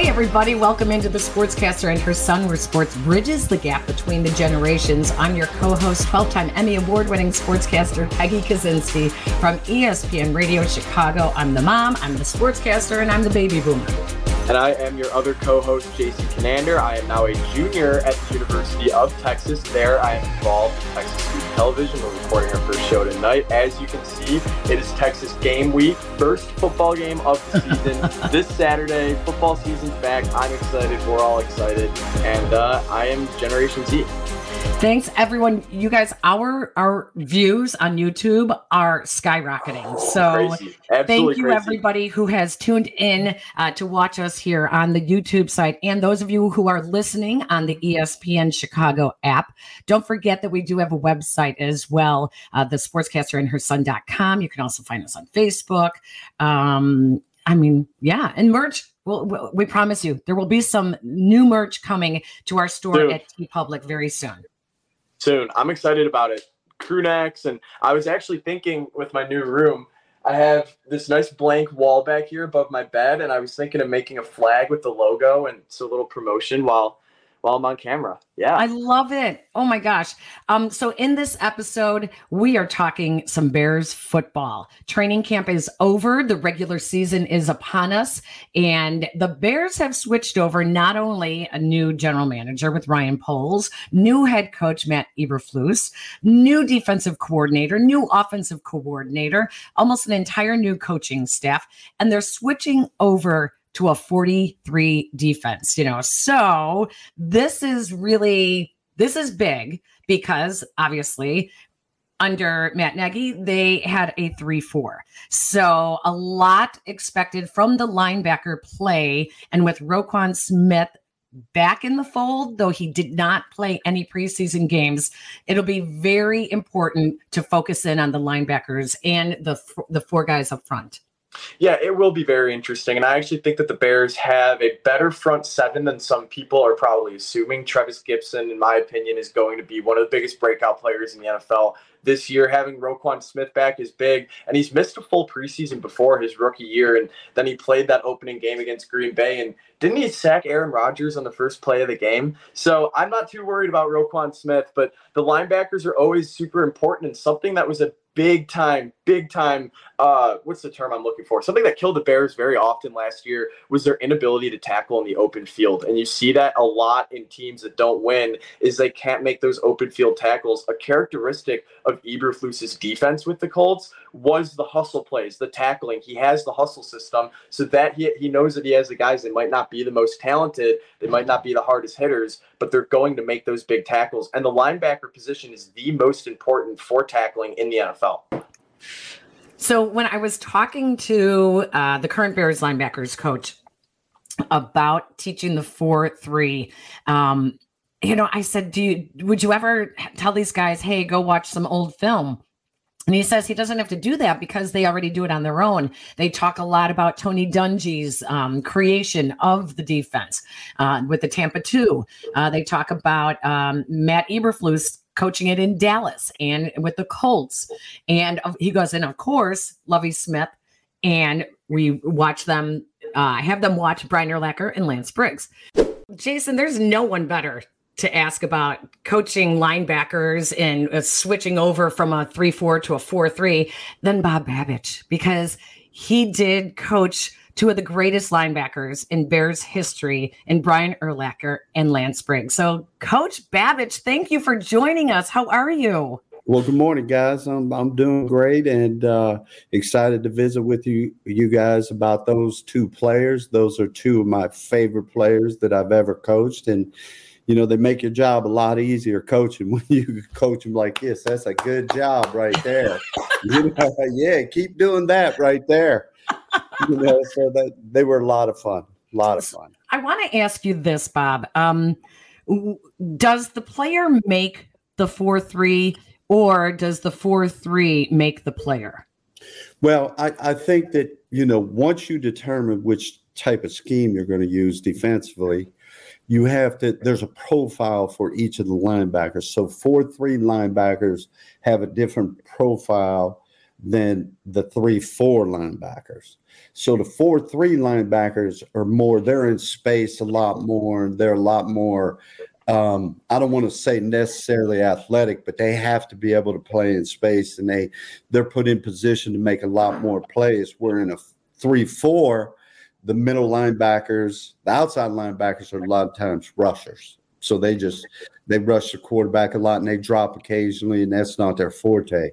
Hey, everybody, welcome into the Sportscaster and her son, where sports bridges the gap between the generations. I'm your co host, 12 time Emmy Award winning sportscaster Peggy Kusinski from ESPN Radio Chicago. I'm the mom, I'm the sportscaster, and I'm the baby boomer. And I am your other co host, Jason Kinander. I am now a junior at the University of Texas. There, I am involved in Texas Student Television. We're recording our first show tonight. As you can see, it is Texas game week, first football game of the season. this Saturday, football season's back. I'm excited. We're all excited. And uh, I am Generation Z. Thanks, everyone. You guys, our our views on YouTube are skyrocketing. So thank you, crazy. everybody who has tuned in uh, to watch us here on the YouTube site, and those of you who are listening on the ESPN Chicago app. Don't forget that we do have a website as well, uh, the Sportscaster and Her Son.com. You can also find us on Facebook. Um, I mean, yeah, and merch. We'll, we'll, we promise you there will be some new merch coming to our store Dude. at TeePublic very soon. Soon. I'm excited about it. Crew necks, and I was actually thinking with my new room, I have this nice blank wall back here above my bed, and I was thinking of making a flag with the logo and it's a little promotion while while I'm on camera. Yeah. I love it. Oh my gosh. Um, so in this episode, we are talking some Bears football. Training camp is over, the regular season is upon us, and the Bears have switched over not only a new general manager with Ryan Poles, new head coach Matt Eberflus, new defensive coordinator, new offensive coordinator, almost an entire new coaching staff, and they're switching over to a 43 defense, you know. So this is really this is big because obviously under Matt Nagy, they had a 3 4. So a lot expected from the linebacker play. And with Roquan Smith back in the fold, though he did not play any preseason games, it'll be very important to focus in on the linebackers and the, the four guys up front. Yeah, it will be very interesting. And I actually think that the Bears have a better front seven than some people are probably assuming. Trevis Gipson, in my opinion, is going to be one of the biggest breakout players in the NFL this year. Having Roquan Smith back is big. And he's missed a full preseason before his rookie year. And then he played that opening game against Green Bay. And didn't he sack Aaron Rodgers on the first play of the game? So I'm not too worried about Roquan Smith, but the linebackers are always super important and something that was a big time, big time. Uh, what's the term I'm looking for? Something that killed the Bears very often last year was their inability to tackle in the open field, and you see that a lot in teams that don't win. Is they can't make those open field tackles. A characteristic of Eberflus's defense with the Colts was the hustle plays, the tackling. He has the hustle system, so that he he knows that he has the guys. that might not be the most talented, they might not be the hardest hitters, but they're going to make those big tackles. And the linebacker position is the most important for tackling in the NFL. So when I was talking to uh, the current Bears linebackers coach about teaching the four three, um, you know, I said, "Do you would you ever tell these guys, hey, go watch some old film?" And he says he doesn't have to do that because they already do it on their own. They talk a lot about Tony Dungy's um, creation of the defense uh, with the Tampa 2. Uh, they talk about um, Matt Eberflus coaching it in Dallas and with the Colts. And he goes, and of course, Lovie Smith. And we watch them, uh, have them watch Brian Urlacher and Lance Briggs. Jason, there's no one better to ask about coaching linebackers and uh, switching over from a 3-4 to a 4-3 than Bob Babich because he did coach two of the greatest linebackers in Bears history in Brian Urlacher and Lance Briggs. So Coach Babich, thank you for joining us. How are you? Well, good morning, guys. I'm I'm doing great and uh, excited to visit with you you guys about those two players. Those are two of my favorite players that I've ever coached, and you know they make your job a lot easier coaching when you coach them like this. That's a good job right there. you know, yeah, keep doing that right there. You know, so that they were a lot of fun. A lot of fun. I want to ask you this, Bob. Um, does the player make the four three, or does the four three make the player? Well, I, I think that, you know, once you determine which type of scheme you're going to use defensively, you have to, there's a profile for each of the linebackers. So, 4 3 linebackers have a different profile than the three four linebackers. So the four three linebackers are more. They're in space a lot more. They're a lot more. Um, I don't want to say necessarily athletic, but they have to be able to play in space, and they they're put in position to make a lot more plays. We're in a three four. The middle linebackers, the outside linebackers are a lot of times rushers. So they just they rush the quarterback a lot and they drop occasionally, and that's not their forte.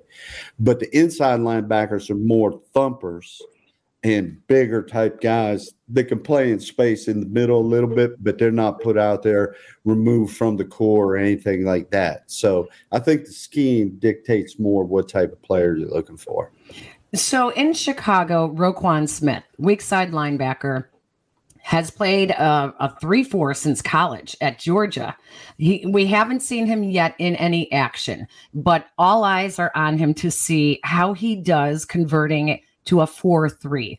But the inside linebackers are more thumpers and bigger type guys that can play in space in the middle a little bit, but they're not put out there removed from the core or anything like that. So I think the scheme dictates more what type of player you're looking for. So in Chicago, Roquan Smith, weak side linebacker, has played a, a 3-4 since college at Georgia. He, we haven't seen him yet in any action, but all eyes are on him to see how he does converting it to a 4-3.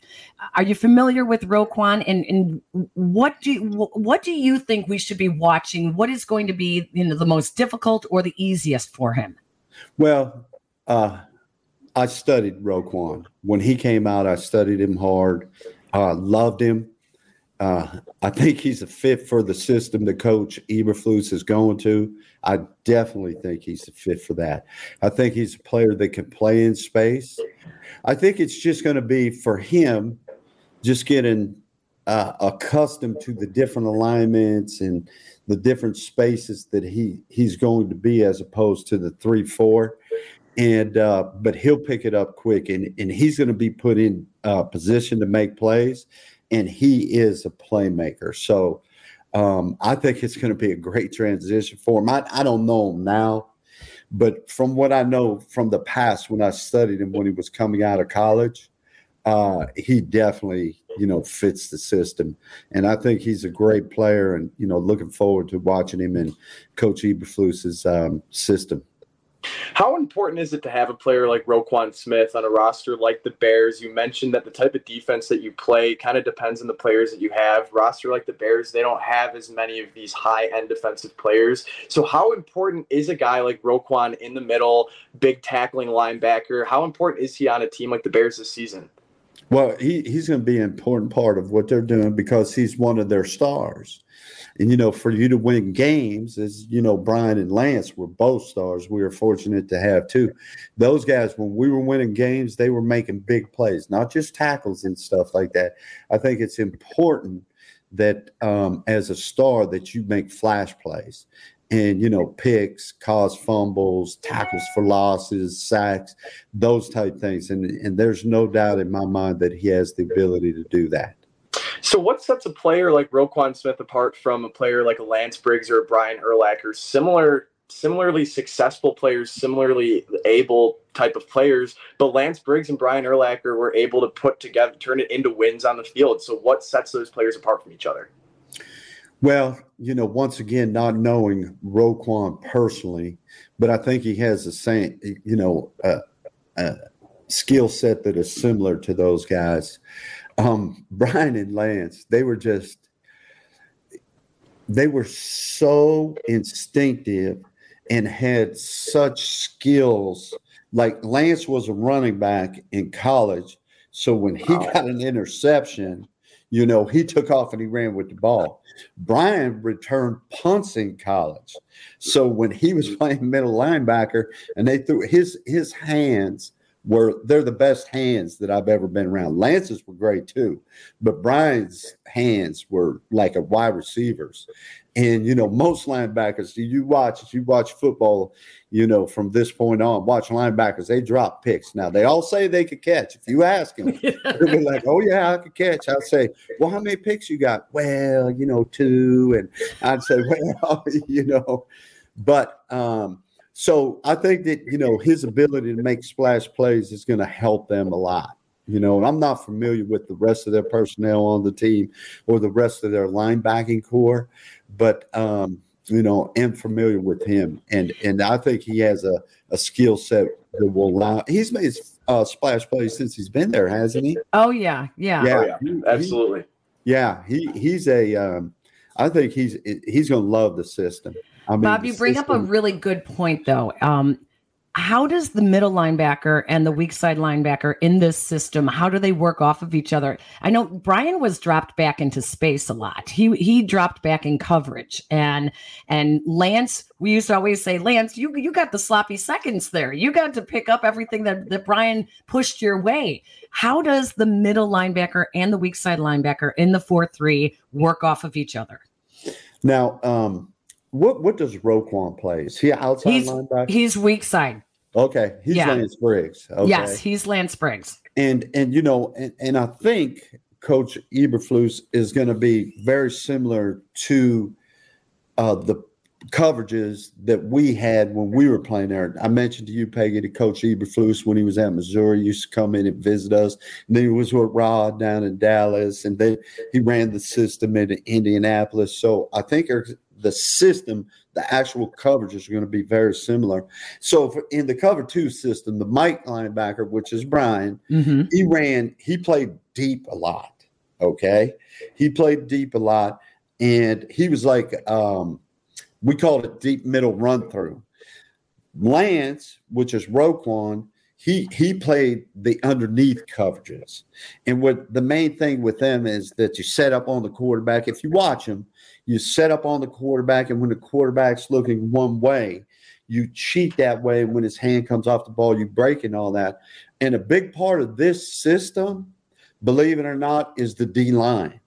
Are you familiar with Roquan and, and what do you, what do you think we should be watching? What is going to be you know, the most difficult or the easiest for him? Well, uh, I studied Roquan. When he came out, I studied him hard. Uh, loved him. Uh, I think he's a fit for the system that Coach Eberflus is going to. I definitely think he's a fit for that. I think he's a player that can play in space. I think it's just going to be for him just getting uh, accustomed to the different alignments and the different spaces that he he's going to be as opposed to the three four and uh, but he'll pick it up quick and and he's going to be put in uh, position to make plays and he is a playmaker. So um, I think it's going to be a great transition for him. I, I don't know him now, but from what I know from the past when I studied him when he was coming out of college, uh, he definitely you know fits the system, and I think he's a great player. And you know, looking forward to watching him in Coach Eberflus's um, system. How important is it to have a player like Roquan Smith on a roster like the Bears? You mentioned that the type of defense that you play kind of depends on the players that you have. Roster like the Bears, they don't have as many of these high end defensive players. So, how important is a guy like Roquan in the middle, big tackling linebacker? How important is he on a team like the Bears this season? Well, he, he's going to be an important part of what they're doing because he's one of their stars. And you know, for you to win games, as you know, Brian and Lance were both stars. We were fortunate to have too. Those guys, when we were winning games, they were making big plays, not just tackles and stuff like that. I think it's important that um, as a star that you make flash plays and you know picks cause fumbles tackles for losses sacks those type things and and there's no doubt in my mind that he has the ability to do that so, what sets a player like Roquan Smith apart from a player like Lance Briggs or Brian Urlacher? Similar, similarly successful players, similarly able type of players, but Lance Briggs and Brian Urlacher were able to put together, turn it into wins on the field. So, what sets those players apart from each other? Well, you know, once again, not knowing Roquan personally, but I think he has the same, you know, uh, uh, skill set that is similar to those guys um, Brian and Lance, they were just, they were so instinctive and had such skills. Like Lance was a running back in college. So when he got an interception, you know, he took off and he ran with the ball. Brian returned punts in college. So when he was playing middle linebacker and they threw his his hands were they're the best hands that I've ever been around. Lance's were great too, but Brian's hands were like a wide receivers. And you know, most linebackers, do you watch if you watch football, you know, from this point on, watch linebackers, they drop picks. Now they all say they could catch. If you ask them, they'll be like, Oh yeah, I could catch. I'll say, Well, how many picks you got? Well, you know, two. And I'd say, Well, you know, but um so I think that you know his ability to make splash plays is going to help them a lot. You know, and I'm not familiar with the rest of their personnel on the team or the rest of their linebacking core, but um, you know, am familiar with him, and and I think he has a, a skill set that will allow. He's made uh, splash plays since he's been there, hasn't he? Oh yeah, yeah, yeah, oh, yeah. He, absolutely. He, yeah, he he's a. Um, I think he's he's going to love the system. I mean, Bob, you bring system. up a really good point, though. Um, how does the middle linebacker and the weak side linebacker in this system how do they work off of each other? I know brian was dropped back into space a lot. He he dropped back in coverage. And and lance we used to always say lance you you got the sloppy seconds there. You got to pick up everything that, that brian pushed your way. How does the middle linebacker and the weak side linebacker in the 4-3 work off of each other? Now um what what does Roquan play? Is he outside he's, linebacker? He's weak side. Okay, he's Yeah. Lance Briggs. Okay. Yes, he's Lance Briggs. and and you know, and, and I think Coach Eberflus is going to be very similar to uh, the coverages that we had when we were playing there. I mentioned to you, Peggy, to Coach Eberflus when he was at Missouri used to come in and visit us. And then he was with Rod down in Dallas, and then he ran the system in Indianapolis. So I think the system, the actual coverage is going to be very similar. So for, in the cover two system, the Mike linebacker, which is Brian, hmm he ran, he played deep a lot. Okay. He played deep a lot. And he was like, um, we called it deep middle run through. Lance, which is Roquan, he he played the underneath coverages. And what the main thing with them is that you set up on the quarterback. If you watch them, you set up on the quarterback, and when the quarterback's looking one way, you cheat that way. When his hand comes off the ball, you break and all that. And a big part of this system, believe it or not, is the D line.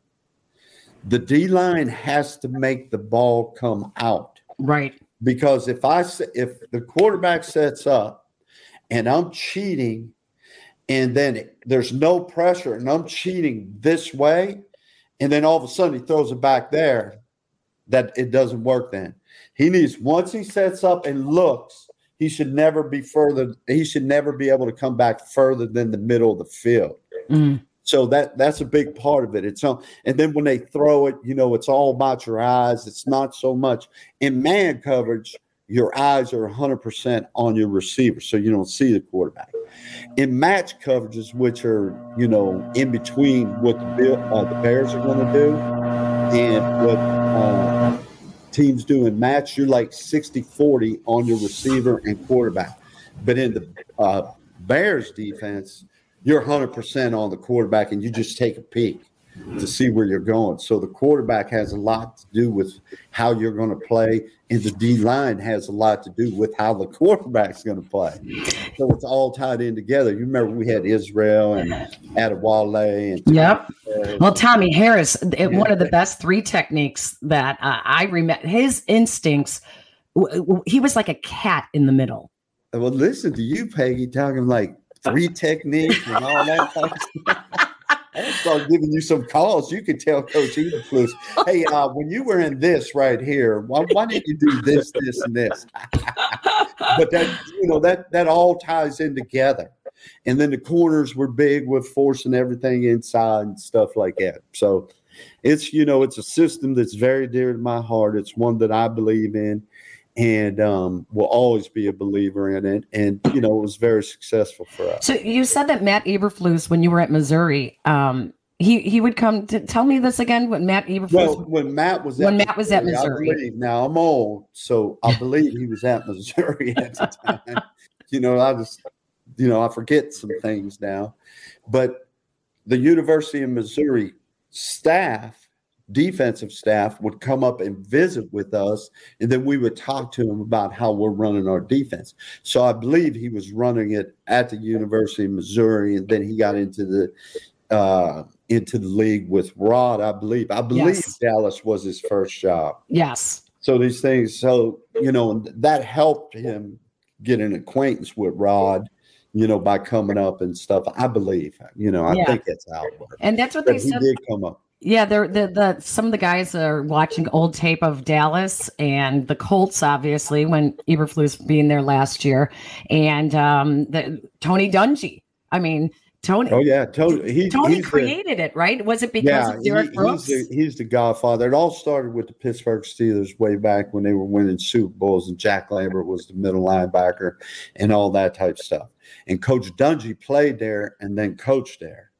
The D line has to make the ball come out Right. because if I if the quarterback sets up and I'm cheating, and then there's no pressure and I'm cheating this way, and then all of a sudden he throws it back there, that it doesn't work. Then he needs once he sets up and looks, he should never be further. He should never be able to come back further than the middle of the field. Mm. So that that's a big part of it. It's all, and then when they throw it, you know, it's all about your eyes. It's not so much in man coverage. Your eyes are 100% on your receiver, so you don't see the quarterback. In match coverages, which are you know in between what the uh, the Bears are going to do and what uh, teams do in match, you're like 60-40 on your receiver and quarterback. But in the uh, Bears defense, you're 100% on the quarterback and you just take a peek to see where you're going. So the quarterback has a lot to do with how you're going to play, and the D line has a lot to do with how the quarterback's going to play. So it's all tied in together. You remember we had Israel and Adewale and Yep. uh, Well, Tommie Harris, it, one of the best three techniques that uh, I remember. His instincts, w- w- he was like a cat in the middle. well, listen to you, Peggy, talking like three techniques and all that. type of stuff. I'll start giving you some calls. You could tell Coach Eberflus, hey, uh, when you were in this right here, why, why didn't you do this, this, and this? but that you know that that all ties in together. And then the corners were big with forcing everything inside and stuff like that. So it's you know it's a system that's very dear to my heart. It's one that I believe in and um, will always be a believer in it. And you know, it was very successful for us. So you said that Matt Eberflus, when you were at Missouri, um, he he would come to tell me this again. When Matt Eberflus, Well, when Matt was When Matt was at Missouri. believe- now I'm old, so I believe he was at Missouri at the time. you know, I just, you know, I forget some things now, but the University of Missouri staff, defensive staff, would come up and visit with us, and then we would talk to him about how we're running our defense. So I believe he was running it at the University of Missouri, and then he got into the uh, into the league with Rod. I believe. I believe Yes. Dallas was his first job. yes, So these things, so you know, that helped him get an acquaintance with Rod. You know, by coming up and stuff. I believe. You know, I Yeah. think that's how it worked. and that's what they But he said. did come up. Yeah, they're the the some of the guys are watching old tape of Dallas and the Colts, obviously, when Eberflus being there last year, and um, the Tony Dungy. I mean, Tony. Oh yeah, Tony. He, Tony he's the- created it, right? Was it because yeah, of Derek he- Brooks? he's, the, he's the godfather. It all started with the Pittsburgh Steelers way back when they were winning Super Bowls, and Jack Lambert was the middle linebacker and all that type of stuff. And Coach Dungy played there and then coached there.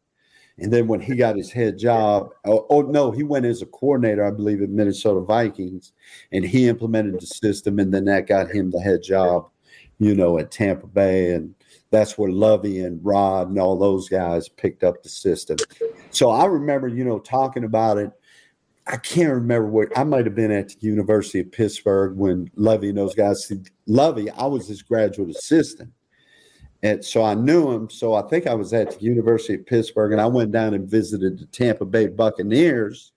And then when he got his head job, oh, oh no, he went as a coordinator, I believe, at Minnesota Vikings, and he implemented the system, and then that got him the head job, you know, at Tampa Bay. And that's where Lovie and Rod and all those guys picked up the system. So I remember, you know, talking about it. I can't remember where I might have been at the University of Pittsburgh when Lovie and those guys. Lovie, I was his graduate assistant. And so I knew him. So I think I was at the University of Pittsburgh and I went down and visited the Tampa Bay Buccaneers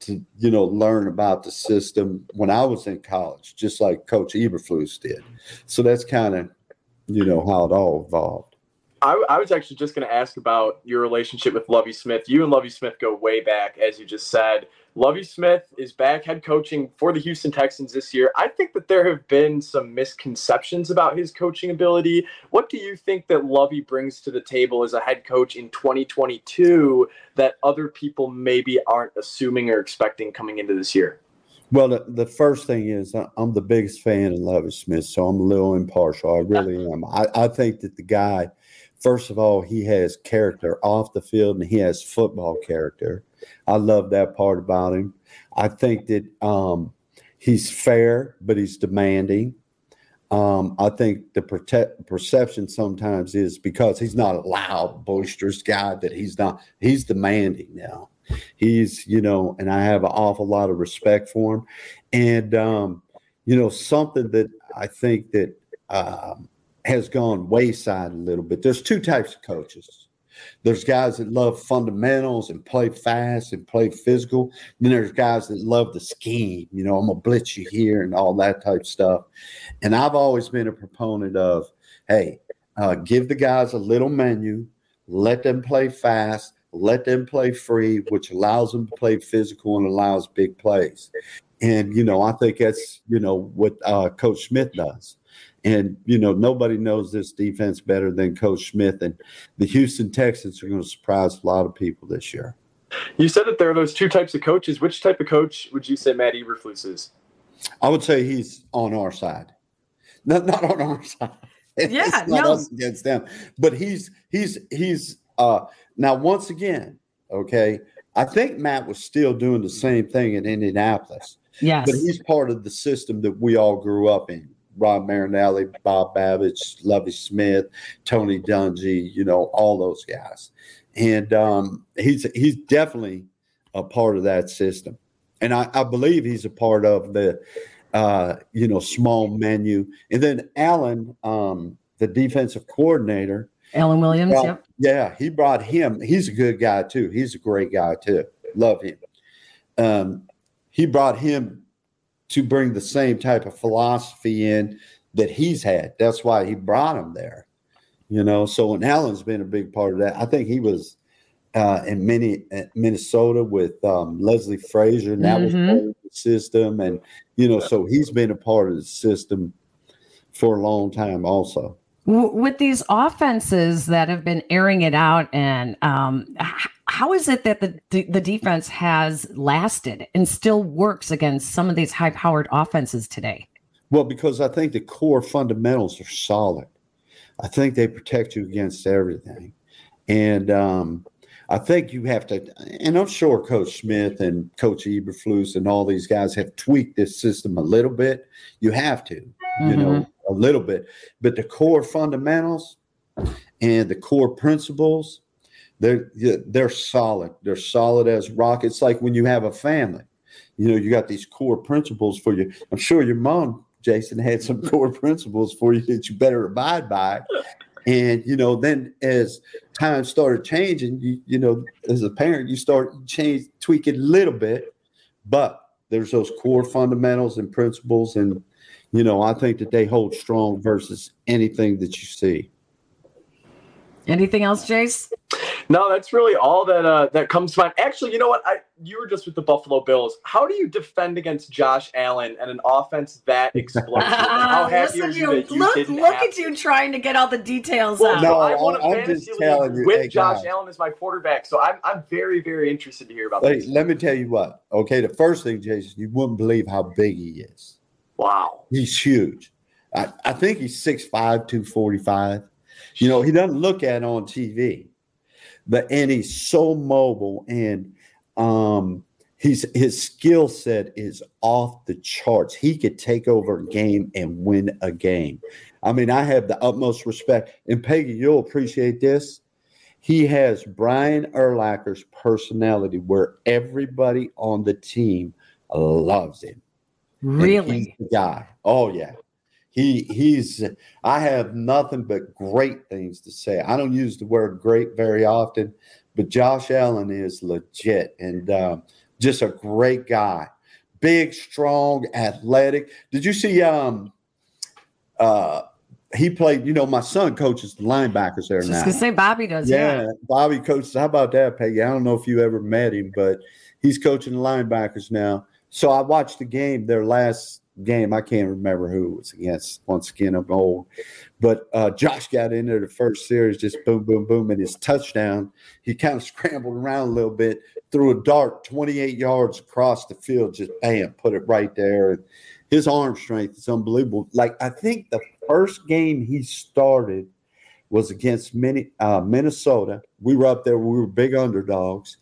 to, you know, learn about the system when I was in college, just like Coach Eberflus did. So that's kind of, you know, how it all evolved. I, I was actually just going to ask about your relationship with Lovie Smith. You and Lovie Smith go way back, as you just said. Lovie Smith is back head coaching for the Houston Texans this year. I think that there have been some misconceptions about his coaching ability. What do you think that Lovie brings to the table as a head coach in 2022 that other people maybe aren't assuming or expecting coming into this year? Well, the, the first thing is uh, I'm the biggest fan of Lovie Smith, so I'm a little impartial. I really am. I, I think that the guy, first of all, he has character off the field and he has football character. I love that part about him. I think that um, he's fair, but he's demanding. Um, I think the perception sometimes is because he's not a loud, boisterous guy that he's not. He's demanding now. He's, you know, and I have an awful lot of respect for him. And um, you know, something that I think that um, has gone wayside a little bit. There's two types of coaches. There's guys that love fundamentals and play fast and play physical. Then there's guys that love the scheme. You know, I'm gonna blitz you here and all that type stuff. And I've always been a proponent of, hey, uh, give the guys a little menu, let them play fast, let them play free, which allows them to play physical and allows big plays. And you know, I think that's you know what uh, Coach Smith does. And, you know, nobody knows this defense better than Coach Smith. And the Houston Texans are going to surprise a lot of people this year. You said that there are those two types of coaches. Which type of coach would you say Matt Eberflus is? I would say he's on our side. Not, not on our side. Yeah, it's not no. us against them. But he's he's he's uh now once again, okay. I think Matt was still doing the same thing in Indianapolis. Yes. But he's part of the system that we all grew up in. Rod Marinelli, Bob Babich, Lovie Smith, Tony Dungy, you know, all those guys. And um, he's he's definitely a part of that system. And I, I believe he's a part of the uh, you know, small menu. And then Alan, um, the defensive coordinator. Alan Williams, well, yep. Yeah, he brought him. He's a good guy too. He's a great guy too. Love him. Um, he brought him to bring the same type of philosophy in that he's had. That's why he brought him there. You know, so and Alan's been a big part of that. I think he was uh, in many Minnesota with um, Leslie Frazier, and that Mhm. was part of the system. And you know, so he's been a part of the system for a long time, also. W- with these offenses that have been airing it out and um, h- how is it that the, the the defense has lasted and still works against some of these high powered offenses today Well, because I think the core fundamentals are solid. I think they protect you against everything. And um, I think you have to, and I'm sure Coach Smith and Coach Eberflus and all these guys have tweaked this system a little bit. You have to, you know, a little bit. But the core fundamentals and the core principles, they're they're solid. They're solid as rock. It's like when you have a family. You know, you got these core principles for you. I'm sure your mom, Jason, had some core principles for you that you better abide by. And you know, then as time started changing, you you know, as a parent, you start change tweak it a little bit, but there's those core fundamentals and principles, and you know, I think that they hold strong versus anything that you see. anything else jace No, that's really all that uh, that comes to mind. Actually, you know what? I you were just with the Buffalo Bills. How do you defend against Josh Allen and an offense that explosive? And How happy are Listen to you that you look, didn't look at you trying to get all the details Well, out no, I won a I'm fantasy just league telling you, with hey, Josh guys. Allen as my quarterback, so I'm I'm very very interested to hear about Hey, this. let me tell you what. Okay, the first thing, Jason, you wouldn't believe how big he is. Wow. He's huge. I, I think he's 6'5, 245. You know, he doesn't look at on TV, but and he's so mobile and um he's his skill set is off the charts. He could take over a game and win a game. I mean, I have the utmost respect. And Peggy, you'll appreciate this. He has Brian Urlacher's personality where everybody on the team loves him. Really? the guy. Oh yeah. He he's I have nothing but great things to say. I don't use the word great very often, but Josh Allen is legit and um, just a great guy. Big, strong, athletic. Did you see um uh he played, you know, my son coaches the linebackers there now. gonna say Bobby does. Yeah. Yeah, Bobby coaches. How about that, Peggy? I don't know if you ever met him, but he's coaching the linebackers now. So I watched the game, their last game. I can't remember who it was against. Once again, I'm old. But uh, Josh got in there the first series, just boom, boom, boom, and his touchdown. He kind of scrambled around a little bit, threw a dart 28 yards across the field, just bam, put it right there. And his arm strength is unbelievable. Like I think the first game he started was against Min- uh, Minnesota. We were up there, we were big underdogs,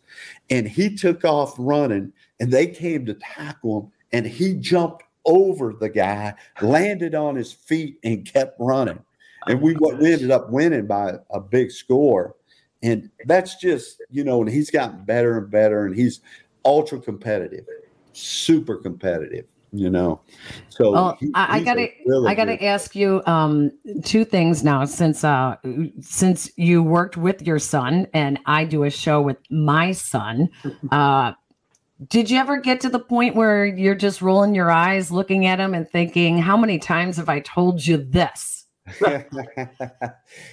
and he took off running, and they came to tackle him, and he jumped over the guy, landed on his feet, and kept running. And we, we ended up winning by a big score. And that's just, you know, and he's gotten better and better, and he's ultra competitive, super competitive, you know. So Well, he- I, I he's a gotta, really I gotta good- ask you um, two things now. Since uh, since you worked with your son, and I do a show with my son, uh, did you ever get to the point where you're just rolling your eyes, looking at him, and thinking, "How many times have I told you this?"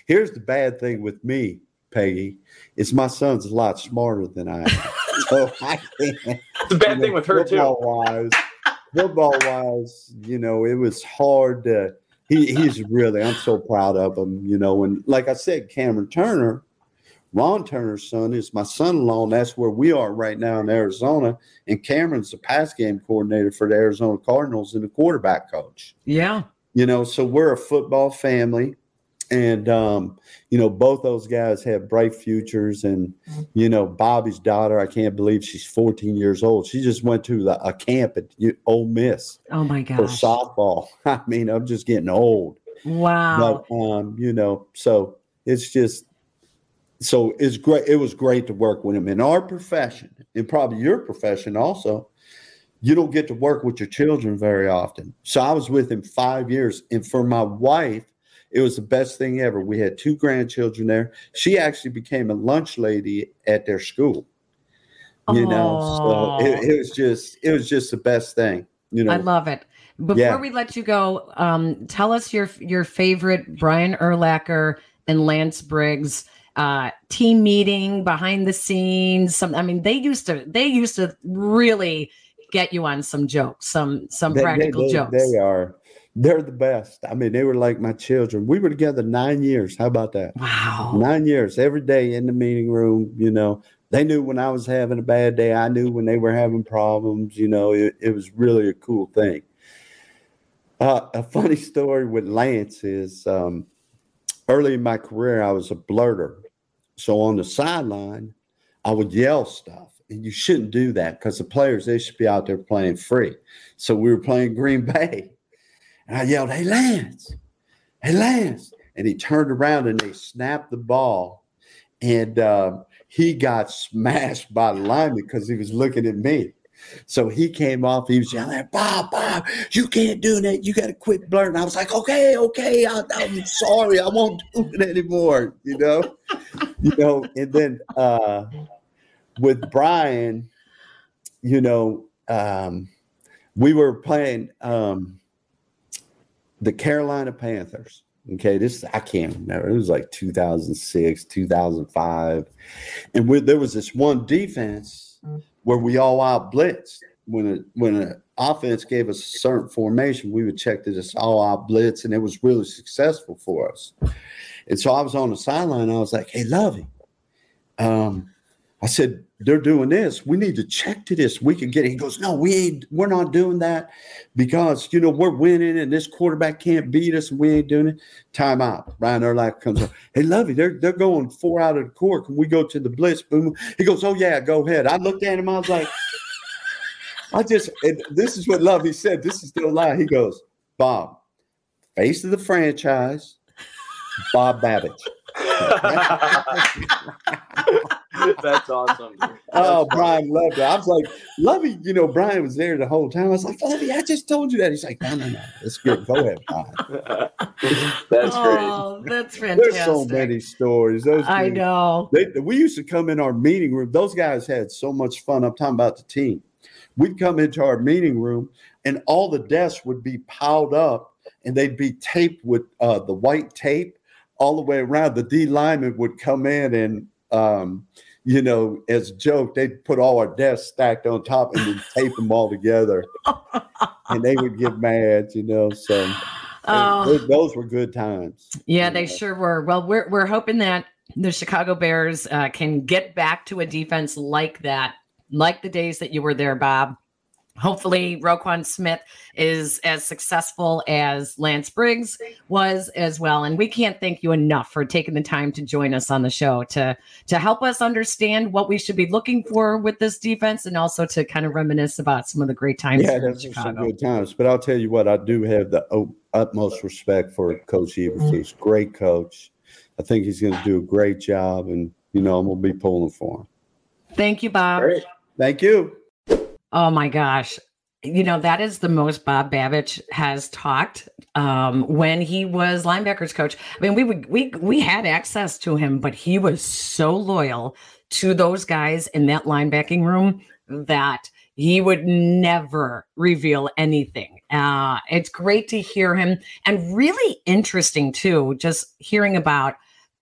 Here's the bad thing with me, Peggy, is my son's a lot smarter than I am. so I can't. It's a bad thing with her too. Football wise, football wise, you know, it was hard to. He, he's really, I'm so proud of him, you know. And like I said, Cameron Turner, Ron Turner's son is my son in law, and that's where we are right now in Arizona. And Cameron's the pass game coordinator for the Arizona Cardinals and the quarterback coach Yeah. you know so we're a football family and um, you know both those guys have bright futures and you know bobby's daughter i can't believe she's 14 years old she just went to the, a camp at Ole miss Oh my god. for softball i mean i'm just getting old Wow. but um, you know so it's just so it's great it was great to work with him. In our profession and probably your profession also you don't get to work with your children very often. So i was with him five years and for my wife it was the best thing ever. We had two grandchildren there. She actually became a lunch lady at their school. You know so it, it was just it was just the best thing you know. I love it. Before Yeah. we let you go, um, tell us your your favorite Brian Urlacher and Lance Briggs uh, team meeting behind the scenes. Some, I mean, they used to they used to really get you on some jokes, some some They- they- practical they, jokes. They are. They're the best. I mean, they were like my children. We were together nine years. How about that? wow. Nine years, every day in the meeting room. You know, they knew when I was having a bad day. I knew when they were having problems. You know, it, it was really a cool thing. Uh, a funny story with Lance is um, early in my career, I was a blurter. So on the sideline, I would yell stuff. And you shouldn't do that because the players, they should be out there playing free. So we were playing Green Bay. And I yelled, Hey, Lance, hey, Lance. And he turned around and they snapped the ball. And uh, he got smashed by the lineman because he was looking at me. So he came off, he was yelling, Bob, Bob, you can't do that. You got to quit blurting. I was like, okay, okay, I, I'm sorry. I won't do it anymore, you know? you know, and then uh, with Brian, you know, um, we were playing um, the Carolina Panthers. Okay, this I can't remember. It was like 2006, 2005, and we, there was this one defense where we all out blitzed. When a, when an offense gave us a certain formation, we would check that it's all out blitz, and it was really successful for us. And so I was on the sideline. I was like, "Hey, Lovie, um, I said they're doing this. We need to check to this. We can get it." He goes, "No, we ain't. We're not doing that because you know we're winning, and this quarterback can't beat us, and we ain't doing it." Timeout. Brian Urlacher comes up. Hey, Lovie, they're they're going four out of the court. Can we go to the blitz? Boom. He goes, "Oh yeah, go ahead." I looked at him. I was like. I just, this is what Lovie said. This is still lie. He goes, Bob, face of the franchise, Bob Babich. That's awesome. oh, Brian loved it. I was like, Lovie, you know, Brian was there the whole time. I was like, Lovie, I just told you that. He's like, no, no, no. It's good. Go ahead, Brian. that's oh, great. That's fantastic. There's so many stories. Those I dudes, know. They, we used to come in our meeting room. Those guys had so much fun. I'm talking about the team. We'd come into our meeting room, and all the desks would be piled up, and they'd be taped with uh, the white tape all the way around. The D lineman would come in and um, you know, as a joke, they'd put all our desks stacked on top and then tape them all together. and they would get mad, you know. So oh. those, those, were good times. Yeah, they know. sure were. Well, we're we're hoping that the Chicago Bears uh, can get back to a defense like that, like the days that you were there, Bob hopefully Roquan Smith is as successful as Lance Briggs was as well. And we can't thank you enough for taking the time to join us on the show to to help us understand what we should be looking for with this defense and also to kind of reminisce about some of the great times. Yeah, that's some good times. But I'll tell you what, I do have the utmost respect for Coach Eberflus. Mm-hmm. He's great coach. I think he's going to do a great job, and you know I'm going to be pulling for him. Thank you, Bob. Great. Thank you. Oh my gosh. You know, that is the most Bob Babich has talked um, when he was linebackers coach. I mean, we would we we had access to him, but he was so loyal to those guys in that linebacking room that he would never reveal anything. Uh, it's great to hear him and really interesting too, just hearing about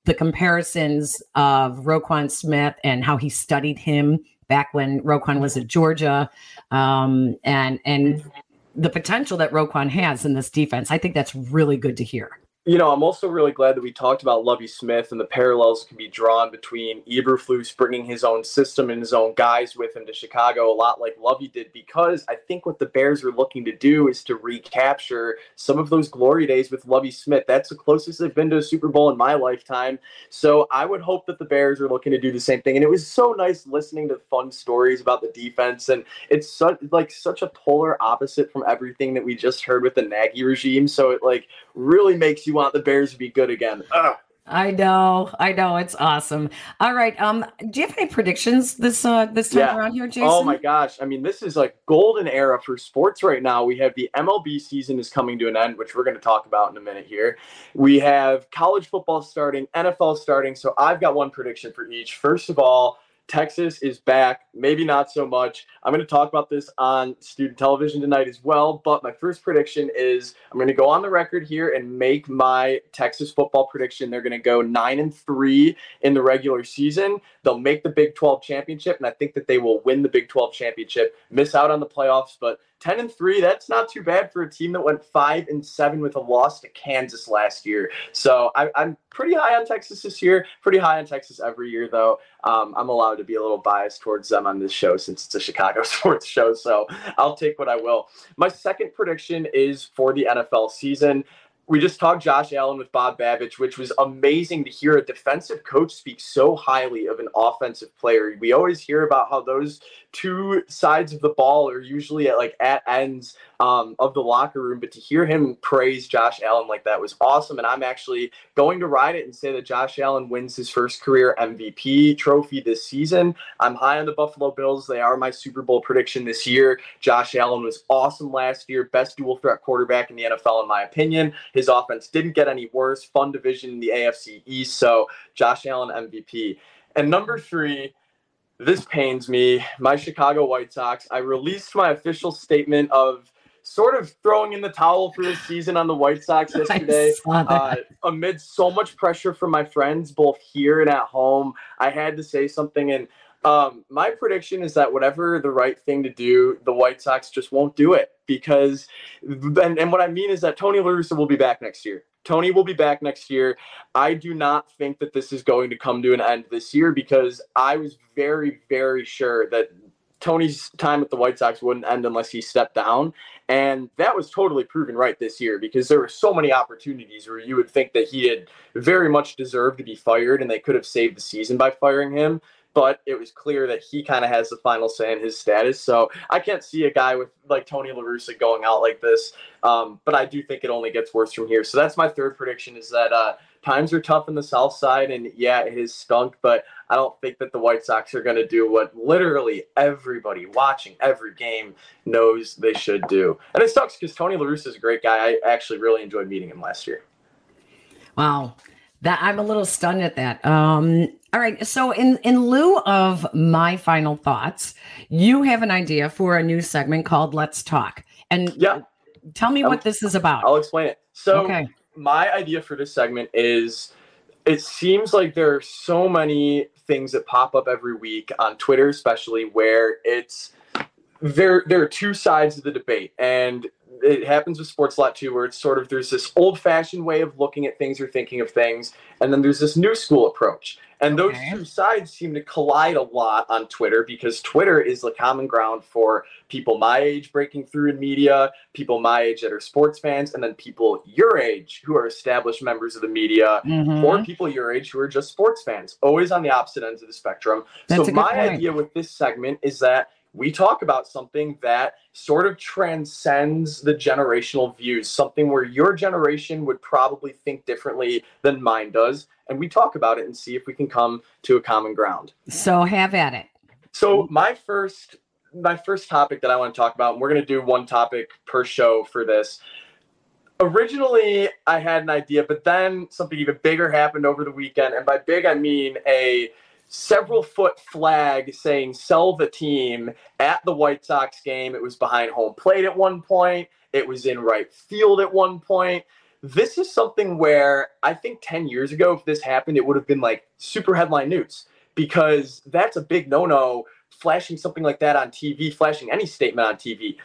the comparisons of Roquan Smith and how he studied him back when Roquan was at Georgia, um, and and the potential that Roquan has in this defense. I think that's really good to hear you know, I'm also really glad that we talked about Lovie Smith and the parallels can be drawn between Eberflus bringing his own system and his own guys with him to Chicago, a lot like Lovie did, because I think what the Bears are looking to do is to recapture some of those glory days with Lovie Smith. That's the closest they've been to a Super Bowl in my lifetime. So I would hope that the Bears are looking to do the same thing. And it was so nice listening to fun stories about the defense, and it's such like such a polar opposite from everything that we just heard with the Nagy regime. So it like really makes you want the Bears to be good again. Ugh. I know, I know, it's awesome. All right, um, do you have any predictions this uh this time yeah. around here, Jason? Oh my gosh, I mean, this is like golden era for sports right now. We have the MLB season is coming to an end, which we're going to talk about in a minute here. We have college football starting, NFL starting. So I've got one prediction for each. First of all, Texas is back, maybe not so much. I'm going to talk about this on student television tonight as well. But my first prediction is I'm going to go on the record here and make my Texas football prediction. They're going to go nine and three in the regular season. They'll make the Big 12 championship, and I think that they will win the Big 12 championship, miss out on the playoffs, but 10 and 3 that's not too bad for a team that went 5 and 7 with a loss to kansas last year. So I, am pretty high on texas this year pretty high on texas every year though. Um, i'm allowed to be a little biased towards them on this show since it's a chicago sports show so i'll take what i will. My second prediction is for the nfl season. We just talked Josh Allen with Bob Babich, which was amazing to hear a defensive coach speak so highly of an offensive player. We always hear about how those two sides of the ball are usually at like at ends um, of the locker room, but to hear him praise Josh Allen like that was awesome. And I'm actually going to ride it and say that Josh Allen wins his first career MVP trophy this season. I'm high on the Buffalo Bills. They are my Super Bowl prediction this year. Josh Allen was awesome last year, best dual threat quarterback in the NFL, in my opinion. His offense didn't get any worse. Fun division in the AFC East. So Josh Allen MVP. And number three, this pains me. My Chicago White Sox. I released my official statement of sort of throwing in the towel for the season on the White Sox yesterday. Uh, amid so much pressure from my friends, both here and at home, I had to say something. And um, my prediction is that whatever the right thing to do, the White Sox just won't do it because, and, and what I mean is that Tony La Russa will be back next year. Tony will be back next year. I do not think that this is going to come to an end this year because I was very, very sure that Tony's time with the White Sox wouldn't end unless he stepped down. And that was totally proven right this year because there were so many opportunities where you would think that he had very much deserved to be fired and they could have saved the season by firing him. But it was clear that he kind of has the final say in his status. So I can't see a guy with like Tony La Russa going out like this. Um, but I do think it only gets worse from here. So that's my third prediction is that uh, times are tough in the South Side, and yeah, it has stunk, but I don't think that the White Sox are going to do what literally everybody watching every game knows they should do. And it sucks because Tony La Russa is a great guy. I actually really enjoyed meeting him last year. Wow. That I'm a little stunned at that. Um, all right. So in in lieu of my final thoughts, you have an idea for a new segment called Let's Talk. And yeah, tell me what this is about. I'll explain it. So okay. my idea for this segment is it seems like there are so many things that pop up every week on Twitter, especially where it's there there are two sides of the debate and it happens with sports a lot too, where it's sort of there's this old fashioned way of looking at things or thinking of things, and then there's this new school approach. And those okay. two sides seem to collide a lot on Twitter because Twitter is the common ground for people my age breaking through in media, people my age that are sports fans, and then people your age who are established members of the media, mm-hmm. or people your age who are just sports fans, always on the opposite ends of the spectrum. That's so, my point. idea with this segment is that we talk about something that sort of transcends the generational views, something where your generation would probably think differently than mine does. And we talk about it and see if we can come to a common ground. So have at it. So my first my first topic that I want to talk about, and we're going to do one topic per show for this. Originally, I had an idea, but then something even bigger happened over the weekend. And by big, I mean a several foot flag saying sell the team at the White Sox game. It was behind home plate at one point, it was in right field at one point. This is something where I think 10 years ago, if this happened, it would have been like super headline news because that's a big no no flashing something like that on TV, flashing any statement on TV.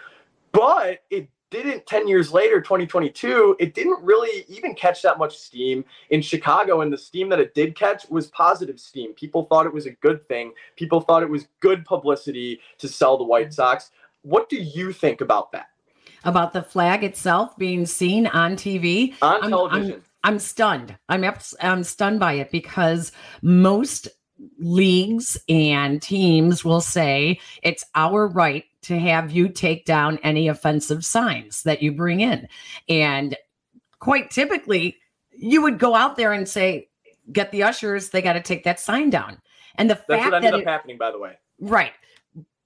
But it didn't 10 years later 2022 it didn't really even catch that much steam. In chicago and the steam that it did catch was positive steam. People thought it was a good thing. People thought it was good publicity to sell the white sox. What do you think about that? About the flag itself being seen on tv on television I'm, I'm, I'm stunned. I'm i'm stunned by it because most leagues and teams will say it's our right to have you take down any offensive signs that you bring in. And quite typically, you would go out there and say, get the ushers, they got to take that sign down. And the That's fact what ended that up it, happening, by the way. Right.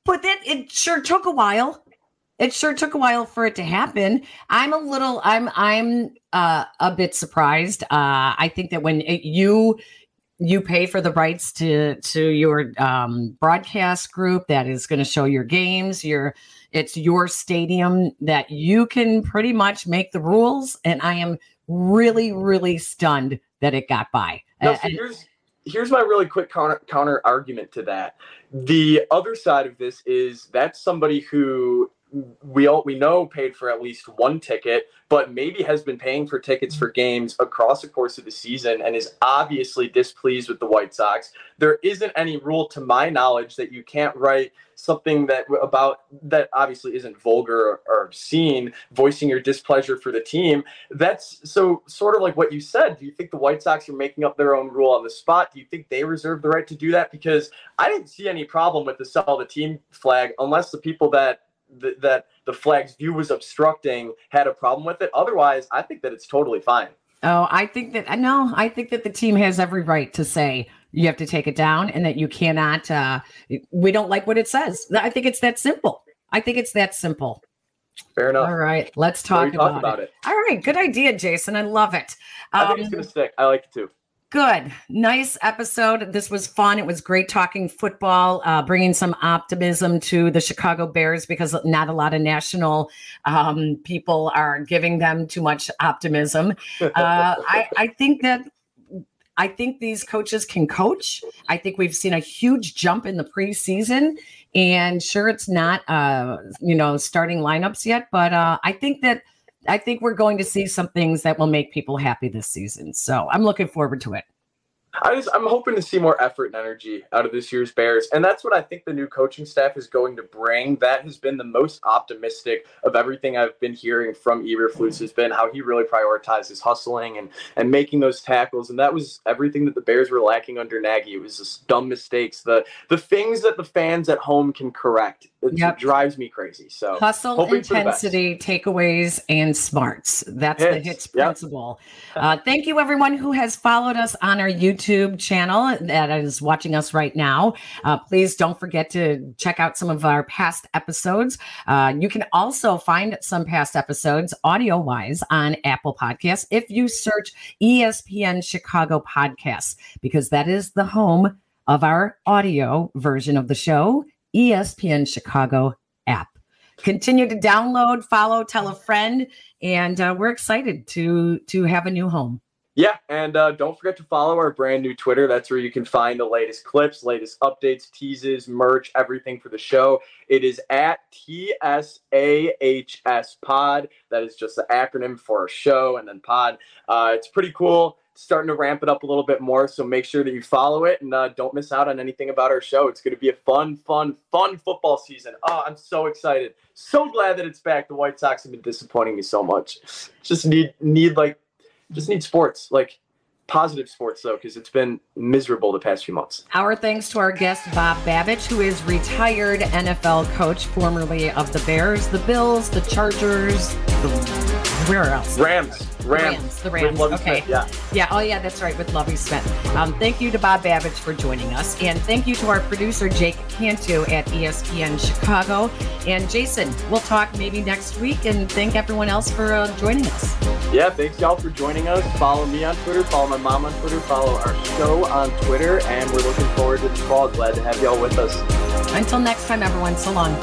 But then it sure took a while. It sure took a while for it to happen. I'm a little, I'm, I'm uh, a bit surprised. Uh, I think that when it, you you pay for the rights to to your um, broadcast group that is going to show your games your it's your stadium that you can pretty much make the rules and i am really really stunned that it got by. No, so here's here's my really quick counter, counter argument to that. The other side of this is that's somebody who we all we know paid for at least one ticket, but maybe has been paying for tickets for games across the course of the season and is obviously displeased with the White Sox. There isn't any rule, to my knowledge, that you can't write something that about that obviously isn't vulgar or obscene, voicing your displeasure for the team. That's so sort of like what you said. Do you think the White Sox are making up their own rule on the spot? Do you think they reserve the right to do that? Because I didn't see any problem with the sell the team flag unless the people that th- that the flag's view was obstructing had a problem with it. Otherwise, I think that it's totally fine. Oh, I think that no, I think that the team has every right to say you have to take it down and that you cannot. Uh, we don't like what it says. I think it's that simple. I think it's that simple. Fair enough. All right, let's talk, about, talk about it. it. All right, good idea, Jason. I love it. Um, I think it's um, gonna stick. I like it too. Good. Nice episode. This was fun. It was great talking football, uh, bringing some optimism to the Chicago Bears because not a lot of national um, people are giving them too much optimism. Uh, I, I think that I think these coaches can coach. I think we've seen a huge jump in the preseason, and sure, it's not uh, you know starting lineups yet, but uh, I think that I think we're going to see some things that will make people happy this season. So I'm looking forward to it. I just I'm hoping to see more effort and energy out of this year's Bears, and that's what I think the new coaching staff is going to bring. That has been the most optimistic of everything I've been hearing from Eberflus has been how he really prioritizes hustling and and making those tackles, and that was everything that the Bears were lacking under Nagy. It was just dumb mistakes, the the things that the fans at home can correct. It, yep. drives me crazy. So hustle, intensity, takeaways, and smarts. That's hits. the hits principle. Yep. Uh, thank you, everyone who has followed us on our YouTube channel that is watching us right now. Uh, please don't forget to check out some of our past episodes. Uh, you can also find some past episodes audio wise on Apple Podcasts if you search ESPN Chicago Podcasts, because that is the home of our audio version of the show ESPN Chicago app. Continue to download, follow, tell a friend, and uh, we're excited to to have a new home. Yeah, and uh, don't forget to follow our brand new Twitter. That's where you can find the latest clips, latest updates, teases, merch, everything for the show. It is at TSAHS Pod. That is just the acronym for our show and then pod. Uh, it's pretty cool starting to ramp it up a little bit more. So make sure that you follow it and uh, don't miss out on anything about our show. It's going to be a fun, fun, fun football season. Oh, I'm so excited. So glad that it's back. The White Sox have been disappointing me so much. Just need need like just need sports like positive sports though because it's been miserable the past few months our thanks to our guest bob babich who is retired nfl coach formerly of the bears the bills the chargers the where else? Rams. Rams. Rams. The Rams. Okay. Smith, yeah. Yeah. Oh, yeah. That's right. With Lovie Smith. Um, thank you to Bob Babich for joining us, and thank you to our producer Jake Cantu at ESPN Chicago. And Jason, we'll talk maybe next week. And thank everyone else for uh, joining us. Yeah. Thanks y'all for joining us. Follow me on Twitter. Follow my mom on Twitter. Follow our show on Twitter. And we're looking forward to the fall. Glad to have y'all with us. Until next time, everyone. So long.